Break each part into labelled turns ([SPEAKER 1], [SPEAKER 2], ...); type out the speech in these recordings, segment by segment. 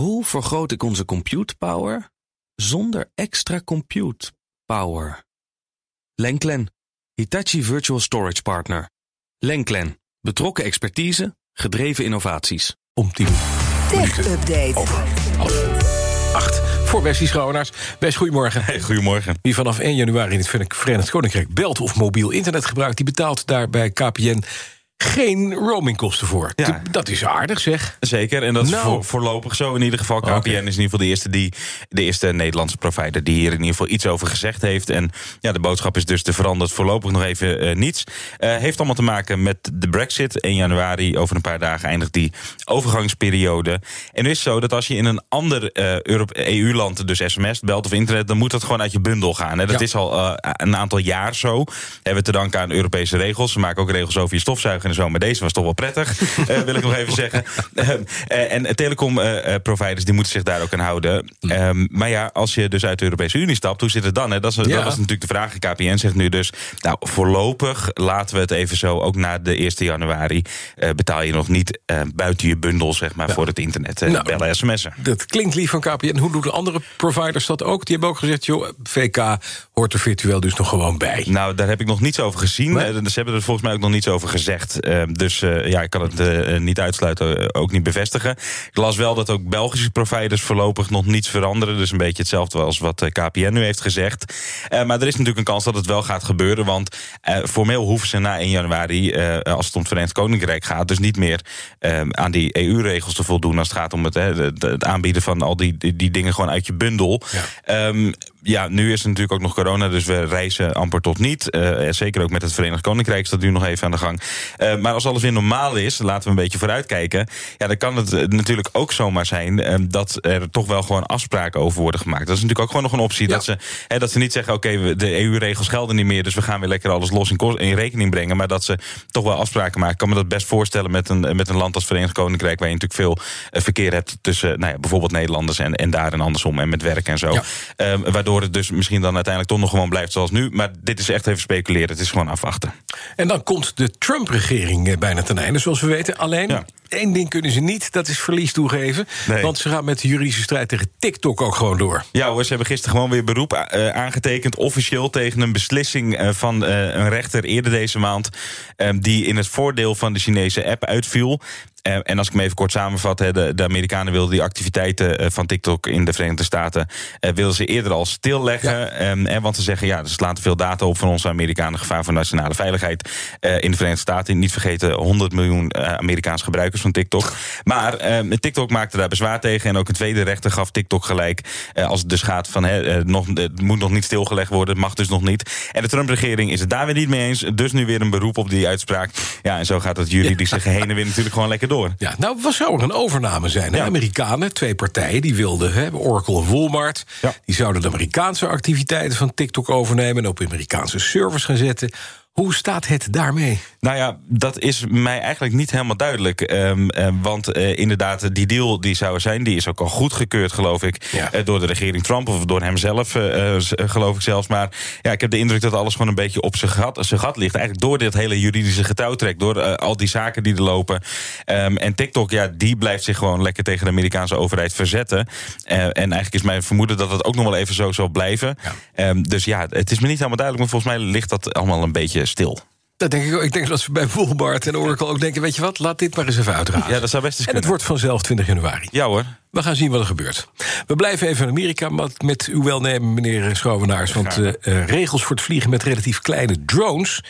[SPEAKER 1] Hoe vergroot ik onze compute power zonder extra compute power? Lenklen, Hitachi Virtual Storage Partner. Lenklen, betrokken expertise, gedreven innovaties.
[SPEAKER 2] Om tien
[SPEAKER 3] Tech-update.
[SPEAKER 2] over half acht. Voor Bessie Schouwenaars. Best, goedemorgen.
[SPEAKER 4] Hey, goedemorgen.
[SPEAKER 2] Wie vanaf 1 januari in het Verenigd Koninkrijk belt of mobiel internet gebruikt... die betaalt daar bij KPN geen roamingkosten voor.
[SPEAKER 4] Ja.
[SPEAKER 2] Dat is aardig, zeg.
[SPEAKER 4] Zeker, en dat is
[SPEAKER 2] Nou.
[SPEAKER 4] voor, voorlopig zo in ieder geval. KPN is in ieder geval de eerste, die, de eerste Nederlandse provider... die hier in ieder geval iets over gezegd heeft. En ja, de boodschap is dus te veranderd voorlopig nog even eh, niets. Eh, heeft allemaal te maken met de brexit. 1 januari, over een paar dagen, eindigt die overgangsperiode. En nu is het zo dat als je in een ander eh, Europe- EU-land... dus sms belt of internet, dan moet dat gewoon uit je bundel gaan. Hè. Dat
[SPEAKER 2] Ja.
[SPEAKER 4] is al eh, een aantal jaar zo. Hebben we te danken aan Europese regels. Ze maken ook regels over je stofzuiger en zo. Maar deze was toch wel prettig, eh, wil ik nog even zeggen. Ehm, eh, en telecom-providers die moeten zich daar ook aan houden. Ehm, maar ja, als je dus uit de Europese Unie stapt, hoe zit het dan? Hè? Dat, is,
[SPEAKER 2] Ja.
[SPEAKER 4] dat was natuurlijk de vraag. KPN zegt nu dus, nou voorlopig laten we het even zo. Ook na de 1 januari eh, betaal je nog niet eh, buiten je bundel, zeg maar, voor het internet. eh,
[SPEAKER 2] Nou,
[SPEAKER 4] bellen, sms'en.
[SPEAKER 2] Dat klinkt lief van KPN. Hoe doen de andere providers dat ook? Die hebben ook gezegd, joh, VK hoort er virtueel dus nog gewoon bij.
[SPEAKER 4] Nou, daar heb ik nog niets over gezien.
[SPEAKER 2] Nee?
[SPEAKER 4] Eh, Ze hebben er volgens mij ook nog niets over gezegd. Eh, dus eh, ja, ik kan het eh, niet uitsluiten, ook niet bevestigen. Ik las wel dat ook Belgische providers voorlopig nog niets veranderen. Dus een beetje hetzelfde als wat KPN nu heeft gezegd. Maar er is natuurlijk een kans dat het wel gaat gebeuren. Want formeel hoeven ze na 1 januari, als het om het Verenigd Koninkrijk gaat... dus niet meer eh, aan die EU-regels te voldoen... als het gaat om het, aanbieden van al die, die, die dingen gewoon uit je bundel.
[SPEAKER 2] Ja.
[SPEAKER 4] Ehm, ja, nu is het natuurlijk ook nog corona, dus we reizen amper tot niet. Eh, zeker ook met het Verenigd Koninkrijk is dat nu nog even aan de gang. Eh, maar als alles weer normaal is, laten we een beetje vooruitkijken. Ja, dan kan het eh, natuurlijk ook zomaar zijn dat er toch wel gewoon afspraken over worden gemaakt. Dat is natuurlijk ook gewoon nog een optie.
[SPEAKER 2] Ja.
[SPEAKER 4] Dat, ze, hè, dat ze niet zeggen, oké, de EU-regels gelden niet meer, dus we gaan weer lekker alles los in, rekening brengen. Maar dat ze toch wel afspraken maken. Ik kan me dat best voorstellen met een, met een land als Verenigd Koninkrijk, waar je natuurlijk veel verkeer hebt tussen nou ja, bijvoorbeeld Nederlanders en, en daar en andersom. En met werk en zo.
[SPEAKER 2] Ja.
[SPEAKER 4] Ehm, waardoor het dus misschien dan uiteindelijk toch nog gewoon blijft zoals nu. Maar dit is echt even speculeren. Het is gewoon afwachten.
[SPEAKER 2] En dan komt de Trump-regering eh, bijna ten einde, zoals we weten. Alleen,
[SPEAKER 4] Ja.
[SPEAKER 2] Één ding kunnen ze niet, dat is verlies toegeven.
[SPEAKER 4] Nee.
[SPEAKER 2] Want ze gaan met de juridische strijd tegen TikTok ook gewoon door.
[SPEAKER 4] Ja hoor, ze hebben gisteren gewoon weer beroep eh, aangetekend... officieel tegen een beslissing eh, van eh, een rechter eerder deze maand... eh, die in het voordeel van de Chinese app uitviel... En als ik me even kort samenvat, de, Amerikanen wilden die activiteiten van TikTok in de Verenigde Staten wilden ze eerder al stilleggen. Ehm, en want ze zeggen, ja, ze slaan te veel data op van onze Amerikanen, gevaar voor nationale veiligheid in de Verenigde Staten. Niet vergeten, 100 miljoen Amerikaanse gebruikers van TikTok. Maar ehm, TikTok maakte daar bezwaar tegen en ook een tweede rechter gaf TikTok gelijk eh, als het dus gaat van hè, eh, nog, het moet nog niet stilgelegd worden, het mag dus nog niet. En de Trump-regering is het daar weer niet mee eens, dus nu weer een beroep op die uitspraak. Ja, en zo gaat het juridische heen en weer natuurlijk gewoon lekker door.
[SPEAKER 2] Ja, nou, wat zou er een overname zijn?
[SPEAKER 4] Ja.
[SPEAKER 2] Amerikanen, twee partijen, die wilden, hè, Oracle en Walmart...
[SPEAKER 4] Ja.
[SPEAKER 2] die zouden de Amerikaanse activiteiten van TikTok overnemen... en op Amerikaanse servers gaan zetten. Hoe staat het daarmee?
[SPEAKER 4] Nou ja, dat is mij eigenlijk niet helemaal duidelijk. Ehm, eh, want eh, inderdaad, die deal die zou zijn, die is ook al goedgekeurd, geloof ik,
[SPEAKER 2] Ja.
[SPEAKER 4] eh, door de regering Trump of door hemzelf, eh, geloof ik zelfs. Maar ja, ik heb de indruk dat alles gewoon een beetje op zijn gat, zijn gat ligt. Eigenlijk door dit hele juridische getouwtrek, door al die zaken die er lopen. Ehm, en TikTok, ja, die blijft zich gewoon lekker tegen de Amerikaanse overheid verzetten. En eigenlijk is mijn vermoeden dat het ook nog wel even zo zal blijven.
[SPEAKER 2] Ja.
[SPEAKER 4] Ehm, dus ja, het is me niet helemaal duidelijk, maar volgens mij ligt dat allemaal een beetje stil.
[SPEAKER 2] Dat denk ik ook. Ik denk dat ze bij Walmart en Oracle ook denken... weet je wat, laat dit maar eens even uitraden.
[SPEAKER 4] Ja, dat zou best eens
[SPEAKER 2] en het wordt vanzelf 20 januari.
[SPEAKER 4] Ja hoor.
[SPEAKER 2] We gaan zien wat er gebeurt. We blijven even in Amerika met, met uw welnemen, meneer Schouwenaars. Want eh, regels voor het vliegen met relatief kleine drones...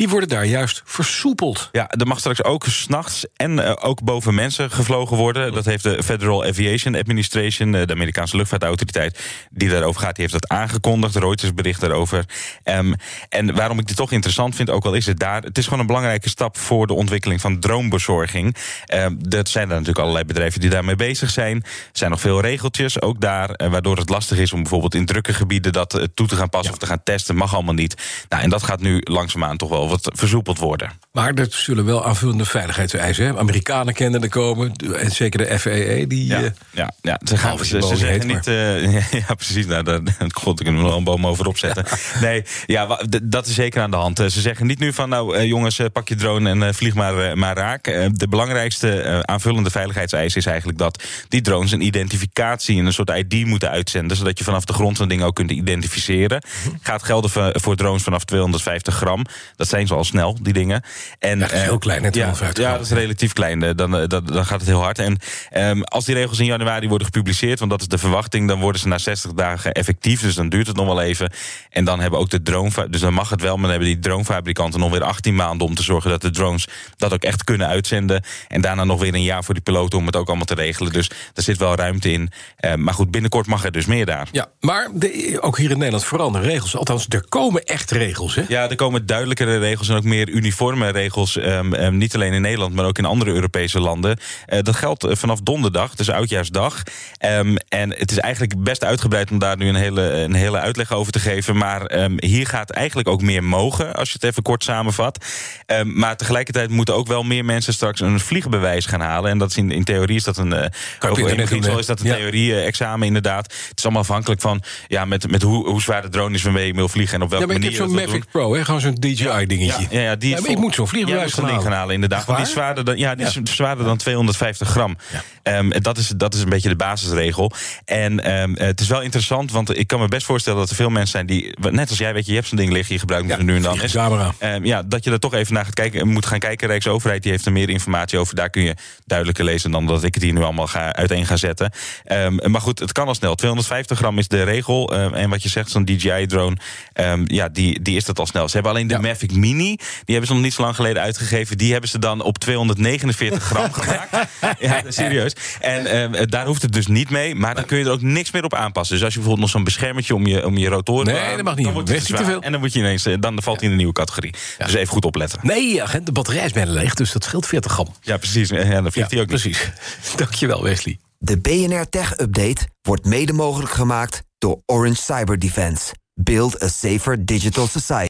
[SPEAKER 2] die worden daar juist versoepeld.
[SPEAKER 4] Ja, er mag straks ook s'nachts en eh, ook boven mensen gevlogen worden. Dat heeft de Federal Aviation Administration, eh, de Amerikaanse luchtvaartautoriteit, die daarover gaat, die heeft dat aangekondigd. Reuters bericht daarover. Ehm, en waarom ik dit toch interessant vind, ook al is het daar, het is gewoon een belangrijke stap voor de ontwikkeling van droombezorging. Ehm, dat zijn er natuurlijk allerlei bedrijven die daarmee bezig zijn. Er zijn nog veel regeltjes, ook daar, eh, waardoor het lastig is om bijvoorbeeld in drukke gebieden dat toe te gaan passen of te gaan testen. Mag allemaal niet. Nou, en dat gaat nu langzaamaan toch wel wat versoepeld worden.
[SPEAKER 2] Maar er zullen wel aanvullende veiligheidseisen. Hè? Amerikanen kennen er komen. En zeker de FAA. Die,
[SPEAKER 4] Ja,
[SPEAKER 2] eh,
[SPEAKER 4] ja, ja ze, gaan, ze, zeggen
[SPEAKER 2] heet,
[SPEAKER 4] niet. eh, ja, precies. Nou, daar, god, ik kan er een boom over opzetten. nee, ja, dat is zeker aan de hand. Eh, Ze zeggen niet nu van, nou jongens, pak je drone en vlieg maar, maar raak. De belangrijkste aanvullende veiligheidseis is eigenlijk dat die drones een identificatie en een soort ID moeten uitzenden, zodat je vanaf de grond zo'n ding ook kunt identificeren.
[SPEAKER 2] Mhm.
[SPEAKER 4] Gaat gelden voor, voor drones vanaf 250 gram. Dat zijn ze al snel, die dingen. En,
[SPEAKER 2] Ja, dat is
[SPEAKER 4] eh,
[SPEAKER 2] heel klein, hè,
[SPEAKER 4] ja,
[SPEAKER 2] 250
[SPEAKER 4] ja, dat is relatief klein. eh, Dan, eh, dan, dan gaat het heel hard. En ehm, als die regels in januari worden gepubliceerd, want dat is de verwachting, dan worden ze na 60 dagen effectief. Dus dan duurt het nog wel even. En dan hebben ook de drone. Dus dan mag het wel, maar dan hebben die dronefabrikanten nog weer 18 maanden om te zorgen dat de drones dat ook echt kunnen uitzenden. En daarna nog weer een jaar voor die piloten om het ook allemaal te regelen. Dus daar zit wel ruimte in. Maar goed, binnenkort mag er dus meer daar.
[SPEAKER 2] ja, maar de- ook hier in Nederland veranderen regels. Althans, er komen echt regels. Hè?
[SPEAKER 4] Ja, er komen duidelijkere regels en ook meer uniforme regels. ehm, ehm, niet alleen in Nederland, maar ook in andere Europese landen. Eh, dat geldt eh, vanaf donderdag, dus oudjaarsdag. Ehm, en het is eigenlijk best uitgebreid om daar nu een hele, een hele uitleg over te geven. Maar hier gaat eigenlijk ook meer mogen, als je het even kort samenvat. Maar tegelijkertijd moeten ook wel meer mensen straks een vliegbewijs gaan halen. En dat is in, in theorie is dat een. ook in is dat een
[SPEAKER 2] Ja.
[SPEAKER 4] theorie-examen inderdaad. Het is allemaal afhankelijk van ja, met, met hoe, hoe zwaar de drone is waarmee je wil vliegen en op welke
[SPEAKER 2] Ja, maar ik heb
[SPEAKER 4] manier
[SPEAKER 2] zo'n Mavic Pro, hè? gewoon zo'n DJI-dingetje.
[SPEAKER 4] ja, ja, ja, die
[SPEAKER 2] Ja, maar ik moet zo'n vliegbewijs gaan
[SPEAKER 4] ding gaan
[SPEAKER 2] halen.
[SPEAKER 4] inderdaad. Want die is
[SPEAKER 2] waar?
[SPEAKER 4] zwaarder dan, ja, die is zwaarder dan 250 gram. Ehm, dat, is, dat is een beetje de basisregel. En ehm, het is wel interessant, want ik kan me best voorstellen dat er veel mensen zijn die, net als jij, weet je, je hebt zo'n ding liggen, je gebruikt het nu en dan. Ehm, ja, dat je er toch even naar gaat kijken, moet gaan kijken. Rijksoverheid die heeft er meer informatie over. Daar kun je duidelijker lezen dan dat ik het hier nu allemaal ga, uiteen ga zetten. Maar goed, het kan al snel. 250 gram is de regel. En wat je zegt, zo'n DJI-drone, ja, die, die is dat al snel. Ze hebben alleen de. Mavic Mini, die hebben ze nog niet zo lang geleden uitgegeven. Die hebben ze dan op 249 gram gemaakt. Ja, serieus. En ehm, daar hoeft het dus niet mee. Maar dan kun je er ook niks meer op aanpassen. Dus als je bijvoorbeeld nog zo'n beschermertje om je, om je rotoren...
[SPEAKER 2] Nee,
[SPEAKER 4] aan-
[SPEAKER 2] dat mag niet.
[SPEAKER 4] Dan wordt het te
[SPEAKER 2] niet te
[SPEAKER 4] zwaar.
[SPEAKER 2] veel.
[SPEAKER 4] En dan moet je ineens, eh, dan valt hij in een nieuwe categorie. Dus even goed opletten.
[SPEAKER 2] Nee, agent, de batterij is bijna leeg, dus dat scheelt 40 gram.
[SPEAKER 4] Ja, precies. Ja, dan vliegt hij ook niet.
[SPEAKER 2] precies. Dankjewel, Wesley.
[SPEAKER 3] De BNR Tech Update wordt mede mogelijk gemaakt door Orange Cyber Defense. Build a safer digital society.